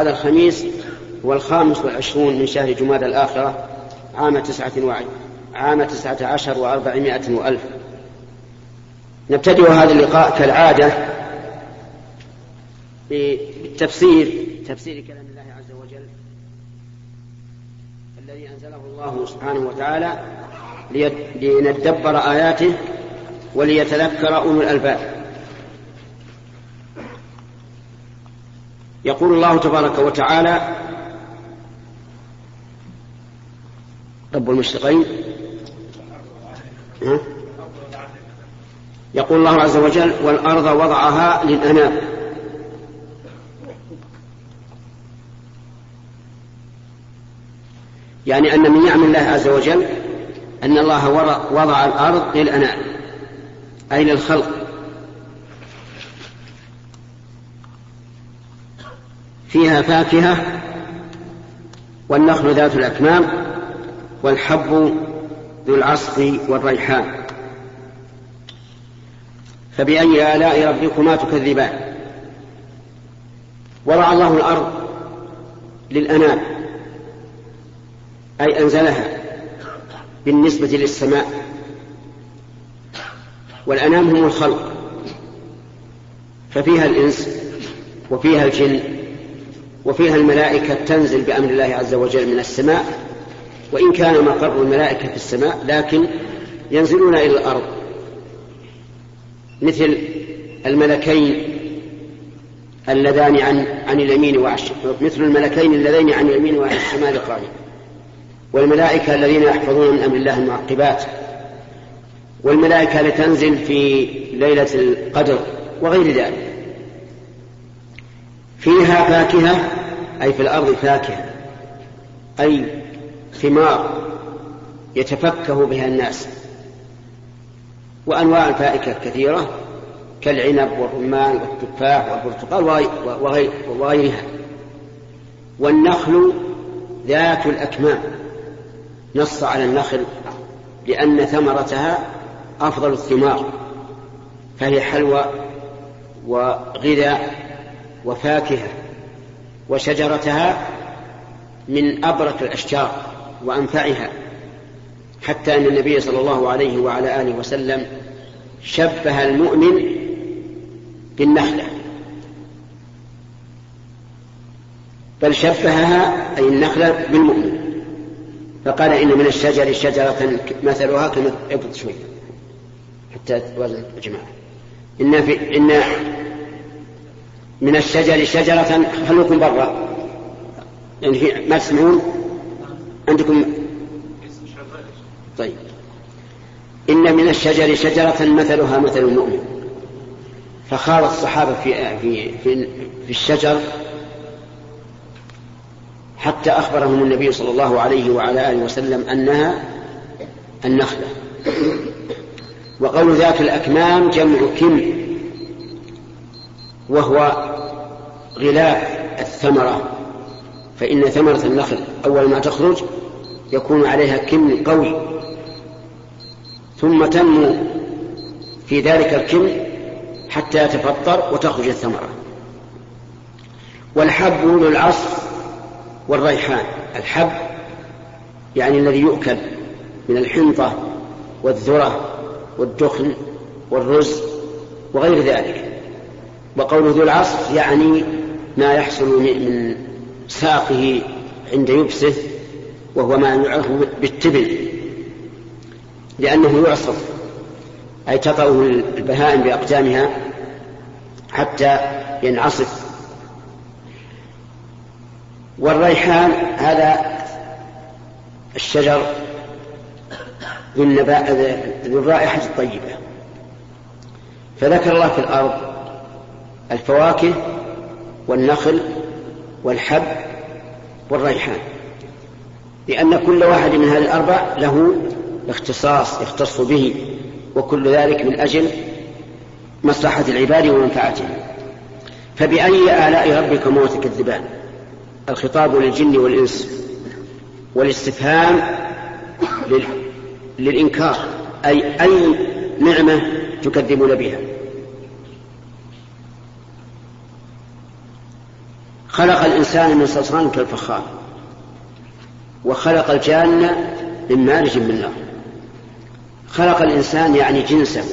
هذا الخميس هو الخامس والعشرون من شهر جماد الآخرة عام تسعة وعي عام تسعة عشر وأربعمائة وألف. نبتدئ هذا اللقاء كالعادة بالتفسير تفسير كلام الله عز وجل الذي أنزله الله سبحانه وتعالى لندبر آياته وليتذكر أولو الألباب. يقول الله تبارك وتعالى رب المشرقين يقول الله عز وجل والأرض وضعها للأنام. يعني أن من نعم الله عز وجل أن الله وضع الأرض للأنام أي للخلق. فيها فاكهة والنخل ذات الأكمام والحب ذو العصف والريحان. فبأي آلاء ربكما تكذبان؟ وضع الله الأرض للأنام أي أنزلها بالنسبة للسماء. والأنام هم الخلق ففيها الإنس وفيها الجن وفيها الملائكة تنزل بأمر الله عز وجل من السماء وإن كان مقر الملائكة في السماء لكن ينزلون إلى الأرض. مثل الملكين اللذان عن عن اليمين وعن مثل الملكين اللذين عن اليمين وعن الشمال قائم. والملائكة الذين يحفظون من أمر الله المعقبات. والملائكة لتنزل في ليلة القدر وغير ذلك. فيها فاكهة أي في الأرض فاكهة أي ثمار يتفكه بها الناس وأنواع الفائكة كثيرة كالعنب والرمان والتفاح والبرتقال وغيرها. والنخل ذات الأكمام نص على النخل لأن ثمرتها أفضل الثمار فهي حلوى وغذاء وفاكهة وشجرتها من أبرك الأشجار وأنفعها حتى أن النبي صلى الله عليه وعلى آله وسلم شبه المؤمن بالنخلة. بل شبهها أي النخلة بالمؤمن. فقال إن من الشجر شجرة مثلها كما ابط شوي حتى توازن يا جماعة إن في إن من الشجر شجرة خلوكم برا. يعني في ما تسمعون؟ عندكم طيب. إن من الشجر شجرة مثلها مثل المؤمن. فخاض الصحابة في في في, في الشجر حتى أخبرهم النبي صلى الله عليه وعلى آله وسلم أنها النخلة. وقول ذات الأكمام جمع كم؟ وهو غلاف الثمرة. فإن ثمرة النخل أول ما تخرج يكون عليها كم قوي. ثم تنمو في ذلك الكم حتى يتفطر وتخرج الثمرة. والحب ذو العصف والريحان. الحب يعني الذي يؤكل من الحنطة والذرة والدخن والرز وغير ذلك. وقول ذو العصف يعني ما يحصل من ساقه عند يبسه وهو ما يعرف بالتبن لأنه يعصف أي تطأه البهائم بأقدامها حتى ينعصف. والريحان هذا الشجر ذو الرائحة الطيبة. فذكر الله في الأرض الفواكه والنخل والحب والريحان. لأن كل واحد من هذه الأربع له اختصاص يختص به وكل ذلك من أجل مصلحة العباد ومنفعتهم. فبأي آلاء ربكما تكذبان الخطاب للجن والإنس والاستفهام لل... للإنكار أي أي نعمة تكذبون بها؟ خلق الإنسان من صلصال كالفخار وخلق الجان من مارج من نار. خلق الإنسان يعني جنسه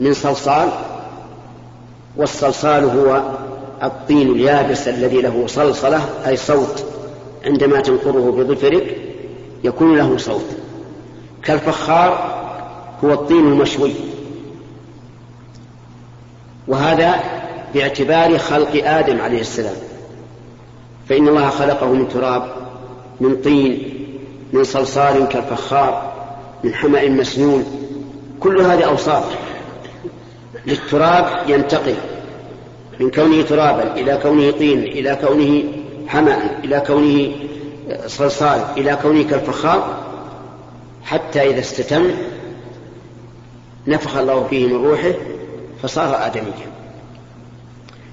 من صلصال والصلصال هو الطين اليابس الذي له صلصلة أي صوت عندما تنقره بظفرك يكون له صوت. كالفخار هو الطين المشوي وهذا باعتبار خلق آدم عليه السلام. فإن الله خلقه من تراب من طين من صلصال كالفخار من حمأ مسنون. كل هذه أوصاف للتراب ينتقل من كونه ترابا إلى كونه طين إلى كونه حمأ إلى كونه صلصال إلى كونه كالفخار. حتى إذا استتم نفخ الله فيه من روحه فصار آدميا.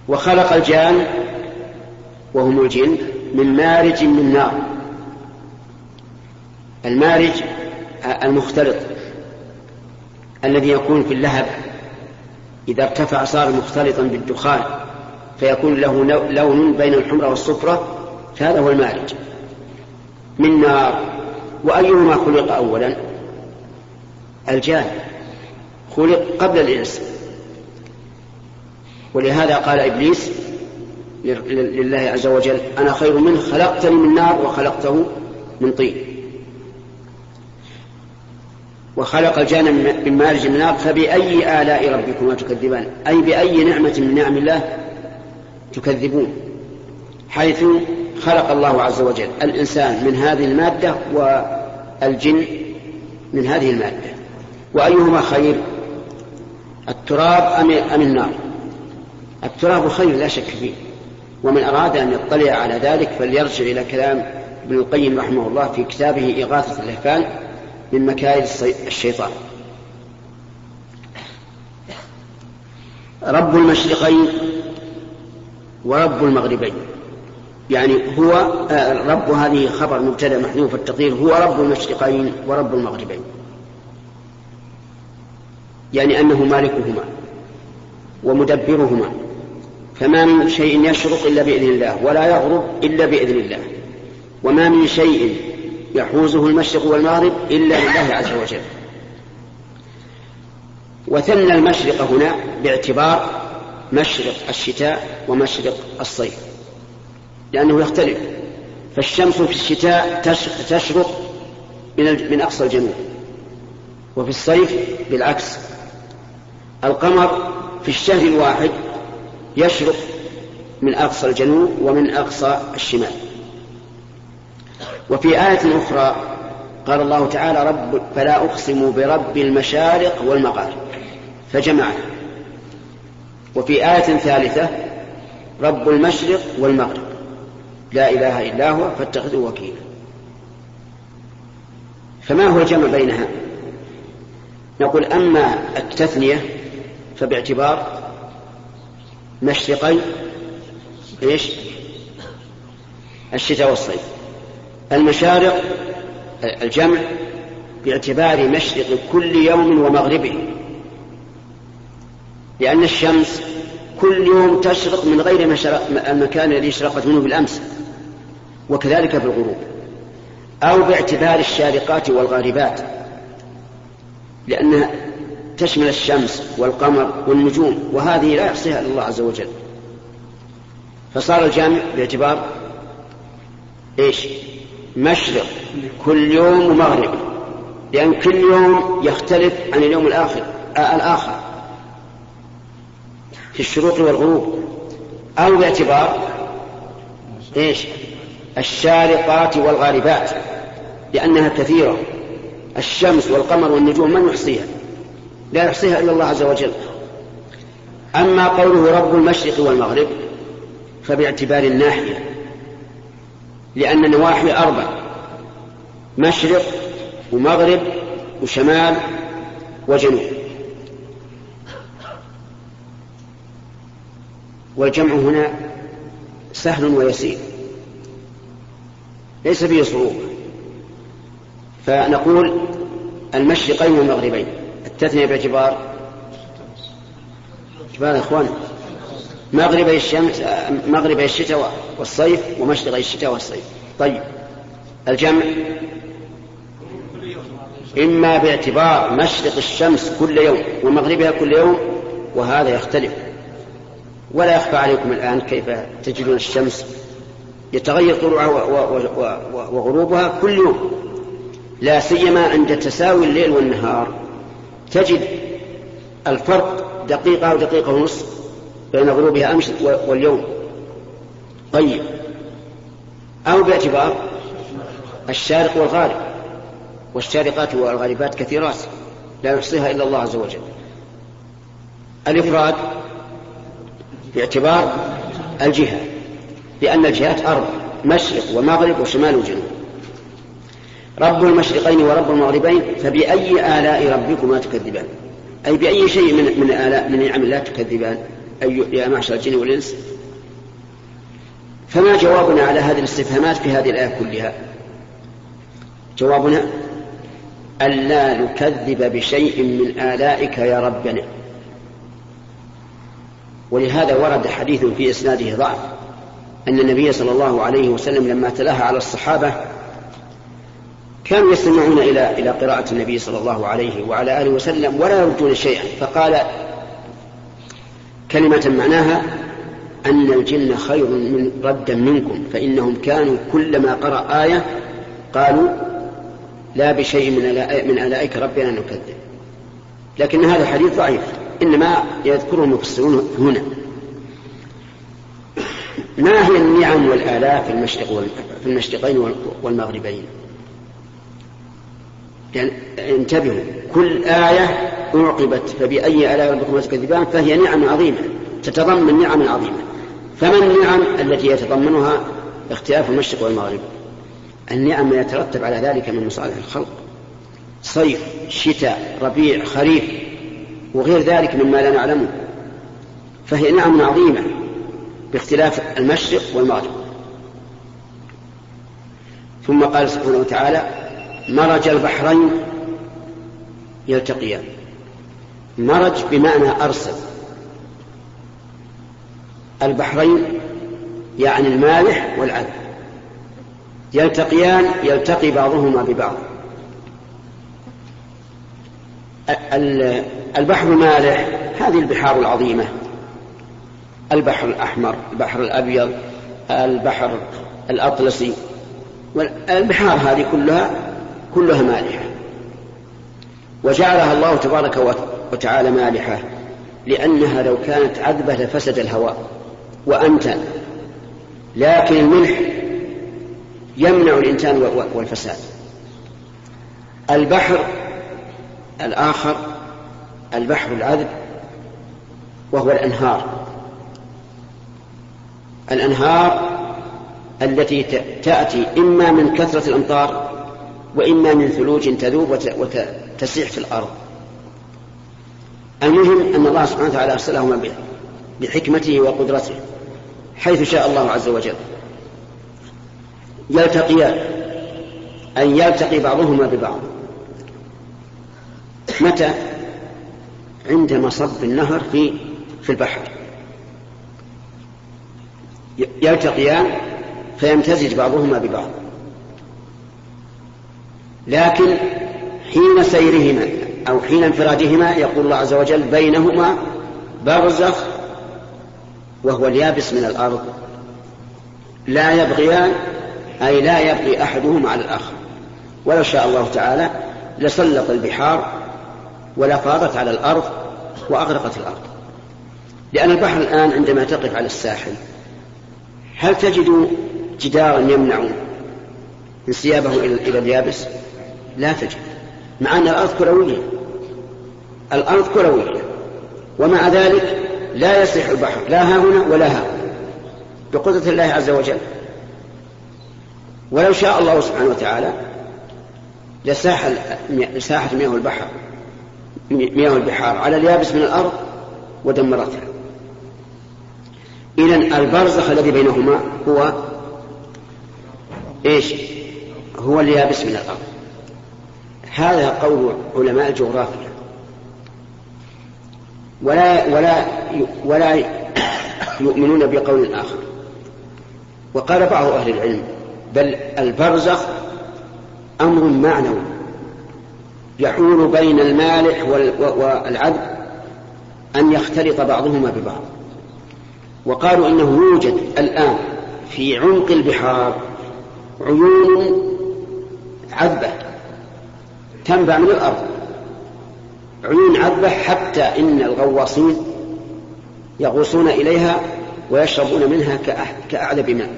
وخلق الجان وهم الجن من مارج من نار. المارج المختلط الذي يكون في اللهب. إذا ارتفع صار مختلطا بالدخان فيكون له لون بين الحمرة والصفرة فهذا هو المارج. من نار. وأيهما خلق أولا؟ الجان. خلق قبل الإنس. ولهذا قال إبليس لله عز وجل أنا خير منه خلقتني من نار وخلقته من طين. وخلق الجان من مارج من نار فبأي آلاء ربكما تكذبان؟ أي بأي نعمة من نعم الله تكذبون؟ حيث خلق الله عز وجل الإنسان من هذه المادة والجن من هذه المادة. وأيهما خير التراب أم, النار؟ التراب خير لا شك فيه ومن أراد أن يطلع على ذلك فليرجع إلى كلام ابن القيم رحمه الله في كتابه إغاثة اللهفان من مكائد الشيطان. رب المشرقين ورب المغربين. يعني هو آه، رب هذه خبر مبتدأ محذوف التقدير هو رب المشرقين ورب المغربين. يعني أنه مالكهما ومدبرهما. فما من شيء يشرق إلا بإذن الله ولا يغرب إلا بإذن الله. وما من شيء يحوزه المشرق والمغرب إلا لله عز وجل. وثنى المشرق هنا باعتبار مشرق الشتاء ومشرق الصيف لأنه يختلف. فالشمس في الشتاء تشرق من من أقصى الجنوب وفي الصيف بالعكس. القمر في الشهر الواحد يشرق من أقصى الجنوب ومن أقصى الشمال. وفي آية أخرى قال الله تعالى رب فلا أقسم برب المشارق والمغارب. فجمعها وفي آية ثالثة رب المشرق والمغرب. لا إله إلا هو فاتخذه وكيلا. فما هو الجمع بينها؟ نقول أما التثنية فباعتبار مشرقي إيش؟ الشتاء والصيف. المشارق الجمع باعتبار مشرق كل يوم ومغربه لأن الشمس كل يوم تشرق من غير المكان الذي اشرقت منه بالأمس وكذلك في الغروب أو باعتبار الشارقات والغاربات لأنها تشمل الشمس والقمر والنجوم وهذه لا يحصيها إلا الله عز وجل. فصار الجامع باعتبار إيش؟ مشرق كل يوم ومغرب. لأن كل يوم يختلف عن اليوم الآخر آه الآخر. في الشروق والغروب. أو باعتبار إيش؟ الشارقات والغاربات لأنها كثيرة. الشمس والقمر والنجوم من يحصيها؟ لا يحصيها إلا الله عز وجل. أما قوله رب المشرق والمغرب فباعتبار الناحية لأن النواحي أربع مشرق ومغرب وشمال وجنوب. والجمع هنا سهل ويسير ليس فيه صعوبة فنقول المشرقين والمغربين. التثنية باعتبار يا اخوان مغربي الشمس مغربي الشتاء والصيف ومشرقي الشتاء والصيف. طيب الجمع. إما باعتبار مشرق الشمس كل يوم ومغربها كل يوم وهذا يختلف. ولا يخفى عليكم الآن كيف تجدون الشمس. يتغير طلوعها وغروبها كل يوم. لا سيما عند تساوي الليل والنهار. تجد الفرق دقيقة أو دقيقة ونصف بين غروبها أمس واليوم. طيب. أو باعتبار الشارق والغارب. والشارقات والغاربات كثيرات. لا يحصيها إلا الله عز وجل. الإفراد باعتبار الجهة. لأن الجهات أربع مشرق ومغرب وشمال وجنوب. رب المشرقين ورب المغربين فبأي آلاء ربكما تكذبان؟ أي بأي شيء من من آلاء من نعم الله تكذبان؟ أي يا معشر الجن والإنس؟ فما جوابنا على هذه الاستفهامات في هذه الآية كلها؟ جوابنا ألا نكذب بشيء من آلائك يا ربنا. ولهذا ورد حديث في إسناده ضعف أن النبي صلى الله عليه وسلم لما تلاها على الصحابة كانوا يستمعون إلى إلى قراءة النبي صلى الله عليه وعلى آله وسلم ولا يردون شيئا فقال كلمة معناها أن الجن خير من ردا منكم فإنهم كانوا كلما قرأ آية قالوا لا بشيء من من آلائك ربنا نكذب. لكن هذا الحديث ضعيف إنما يذكره المفسرون هنا. ما هي النعم والآلاء في المشرق في المشرقين والمغربين؟ يعني انتبهوا كل آية أعقبت فبأي آلاء ربكم تكذبان؟ فهي نعم عظيمة تتضمن نعم عظيمة. فما النعم التي يتضمنها اختلاف المشرق والمغرب؟ النعم ما يترتب على ذلك من مصالح الخلق. صيف شتاء ربيع خريف وغير ذلك مما لا نعلمه. فهي نعم عظيمة باختلاف المشرق والمغرب. ثم قال سبحانه وتعالى مرج البحرين يلتقيان. مرج بمعنى أرسل. البحرين يعني المالح والعذب. يلتقيان يلتقي بعضهما ببعض. البحر المالح هذه البحار العظيمة. البحر الأحمر البحر الأبيض البحر الأطلسي. البحار هذه كلها كلها مالحة. وجعلها الله تبارك وتعالى مالحة لأنها لو كانت عذبة لفسد الهواء. وأنتن لكن الملح يمنع الإنسان والفساد. البحر الآخر البحر العذب وهو الأنهار. الأنهار التي تأتي إما من كثرة الأمطار وإما من ثلوج تذوب وتسيح في الأرض. المهم أن الله سبحانه وتعالى أرسلهما بحكمته وقدرته حيث شاء الله عز وجل. يلتقيان أن يلتقي بعضهما ببعض. متى؟ عند مصب النهر في في البحر. يلتقيان فيمتزج بعضهما ببعض. لكن حين سيرهما أو حين انفرادهما يقول الله عز وجل بينهما برزخ وهو اليابس من الأرض. لا يبغيان أي لا يبغي أحدهما على الآخر. ولو شاء الله تعالى لسلط البحار ولفاضت على الأرض وأغرقت الأرض. لأن البحر الآن عندما تقف على الساحل هل تجد جدارا يمنع انسيابه إلى اليابس؟ لا تجد مع أن الأرض كروية. الأرض كروية. ومع ذلك لا يصح البحر. لا ها هنا ولا ها بقدرة الله عز وجل. ولو شاء الله سبحانه وتعالى لساح مياه البحر. مياه البحار. على اليابس من الأرض ودمرتها. إذا البرزخ الذي بينهما هو إيش؟ هو اليابس من الأرض. هذا قول علماء الجغرافيا. ولا ولا ولا يؤمنون بقول آخر. وقال بعض أهل العلم بل البرزخ أمر معنوي. يحول بين المالح والعذب أن يختلط بعضهما ببعض. وقالوا إنه يوجد الآن في عمق البحار عيون عذبة. تنبع من الأرض؟ عيون عذبة حتى إن الغواصين يغوصون إليها ويشربون منها كأعذب ماء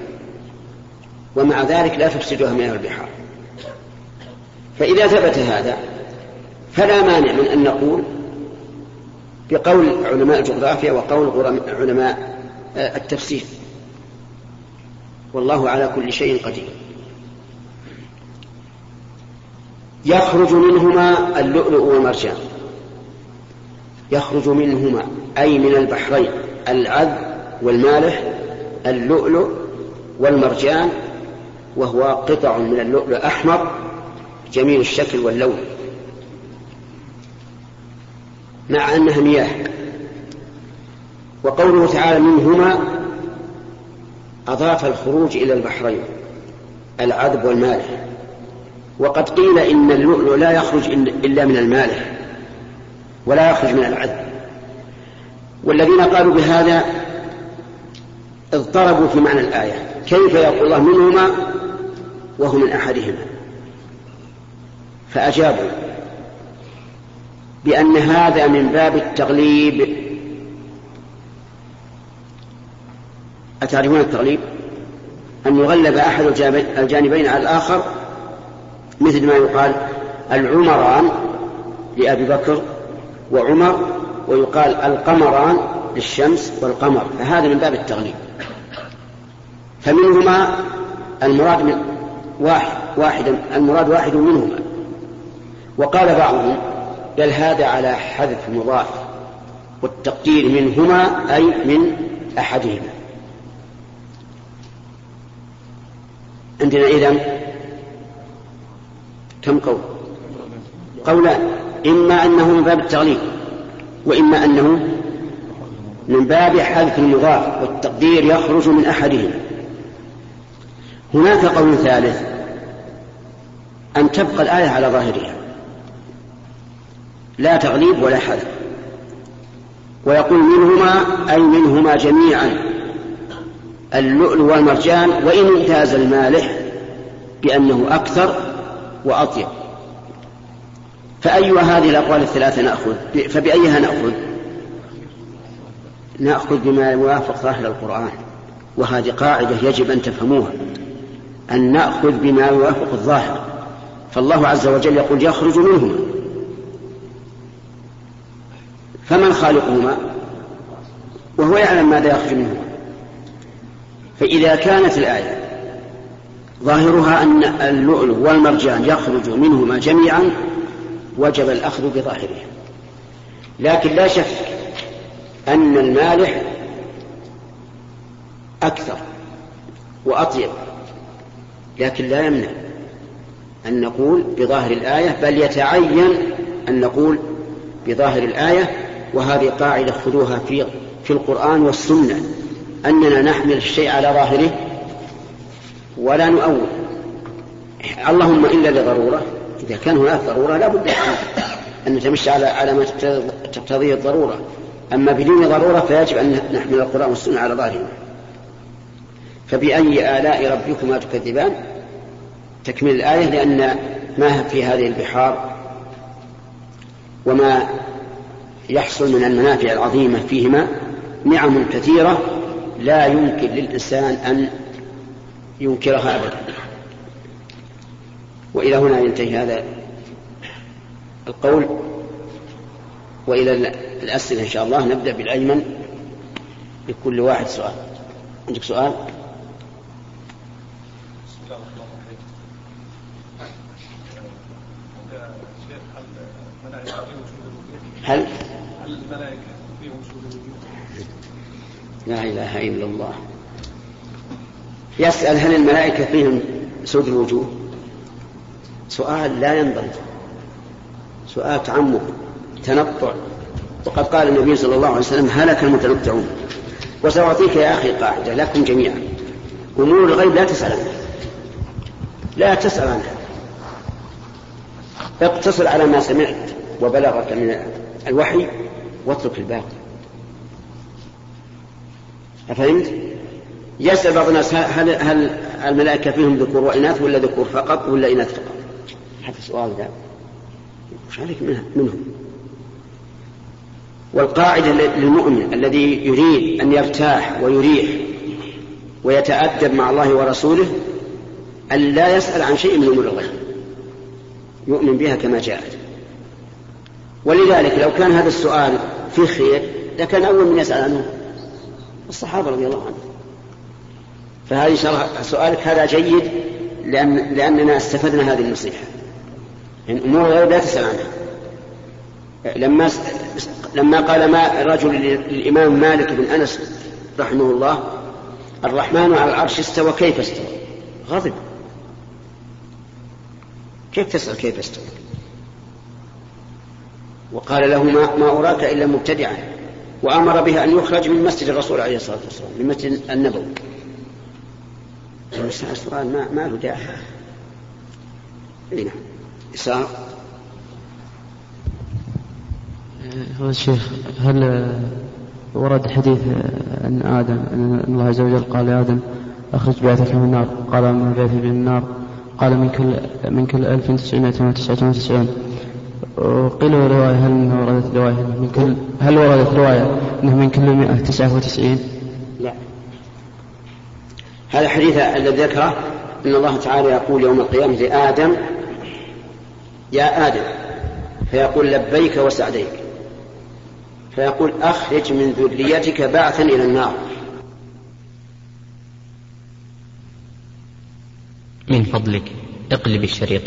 ومع ذلك لا تفسدها مياه البحار. فإذا ثبت هذا فلا مانع من أن نقول بقول علماء الجغرافيا وقول علماء التفسير. والله على كل شيء قدير. يخرج منهما اللؤلؤ والمرجان يخرج منهما أي من البحرين العذب والمالح اللؤلؤ والمرجان وهو قطع من اللؤلؤ أحمر جميل الشكل واللون. مع أنها مياه. وقوله تعالى منهما أضاف الخروج إلى البحرين العذب والمالح. وقد قيل إن اللؤلؤ لا يخرج إلا من المالح ولا يخرج من العذب والذين قالوا بهذا اضطربوا في معنى الآية. كيف يقول الله منهما وهو من أحدهما؟ فأجابوا بأن هذا من باب التغليب. أتعرفون التغليب؟ أن يغلب أحد الجانبين على الآخر مثل ما يقال العمران لأبي بكر وعمر ويقال القمران للشمس والقمر فهذا من باب التغليب. فمنهما المراد من واحد واحدا المراد واحد منهما. وقال بعضهم بل هذا على حذف مضاف والتقدير منهما أي من أحدهما. عندنا إذن كم قول؟ قولان إما أنه من باب التغليب وإما أنه من باب حذف المضاف والتقدير يخرج من أحدهما. هناك قول ثالث أن تبقى الآية على ظاهرها. لا تغليب ولا حذف. ويقول منهما أي منهما جميعا اللؤلؤ والمرجان وإن امتاز المالح بأنه أكثر وأطيب. فأي هذه الأقوال الثلاثة نأخذ؟ فبأيها نأخذ؟ نأخذ بما يوافق ظاهر القرآن وهذه قاعدة يجب أن تفهموها. أن نأخذ بما يوافق الظاهر. فالله عز وجل يقول يخرج منهما. فمن خالقهما؟ وهو يعلم ماذا يخرج منهما. فإذا كانت الآية ظاهرها أن اللؤلؤ والمرجان يخرج منهما جميعا وجب الأخذ بظاهره لكن لا شك أن المالح أكثر وأطيب لكن لا يمنع أن نقول بظاهر الآية بل يتعين أن نقول بظاهر الآية وهذه قاعدة خذوها في في القرآن والسنة أننا نحمل الشيء على ظاهره ولا نؤول اللهم إلا لضرورة. إذا كان هناك ضرورة لا بد أن نتمشى على على ما تقتضيه الضرورة. أما بدون ضرورة فيجب أن نحمل القرآن والسنة على ظاهره. فبأي آلاء ربكما تكذبان؟ تكمل الآية لأن ما في هذه البحار وما يحصل من المنافع العظيمة فيهما نعم كثيرة لا يمكن للإنسان أن ينكرها أبدا. وإلى هنا ينتهي هذا القول. وإلى الأسئلة إن شاء الله. نبدأ بالأيمن. لكل واحد سؤال. عندك سؤال؟ هل؟ الملائكة فيهم لا إله إلا الله. يسأل هل الملائكة فيهم سود الوجوه؟ سؤال لا ينبغي سؤال تعمق تنطع. وقد قال النبي صلى الله عليه وسلم هلك المتنطعون. وسأعطيك يا أخي قاعدة لكم جميعا. أمور الغيب لا تسأل عنها. لا تسأل عنها. اقتصر على ما سمعت وبلغك من الوحي واترك الباقي. أفهمت؟ يسأل بعض الناس هل, هل الملائكة فيهم ذكور وإناث ولا ذكور فقط ولا إناث فقط؟ هذا سؤال ذا وش عليك منهم؟ والقاعدة للمؤمن الذي يريد أن يرتاح ويريح ويتأدب مع الله ورسوله أن لا يسأل عن شيء من أمور الغيب يؤمن بها كما جاءت ولذلك لو كان هذا السؤال فيه خير لكان أول من يسأل عنه الصحابة رضي الله عنهم فهذه الله سؤالك هذا جيد لأن لأننا استفدنا هذه النصيحة. يعني أمور الغيب لا تسأل عنها. لما لما قال ما رجل للإمام مالك بن أنس رحمه الله الرحمن على العرش استوى كيف استوى؟ غضب. كيف تسأل كيف استوى؟ وقال له ما, ما أراك إلا مبتدعا وأمر بها أن يخرج من مسجد الرسول عليه الصلاة والسلام من مسجد النبوي. السؤال ما, ما له داعي. أي نعم. إسحاق؟ هو الشيخ هل ورد حديث أن آدم أن الله عز وجل قال لآدم أخرج بعثك من النار. قال من بعثي من النار. قال من كل من كل 1999 وقيل رواية هل إنه وردت رواية؟ من كل هل وردت رواية إنه من كل 199 لا هذا الحديث الذي ذكره أن الله تعالى يقول يوم القيامة لآدم يا آدم فيقول لبيك وسعديك. فيقول أخرج من ذريتك بعثا إلى النار. من فضلك اقلب الشريط.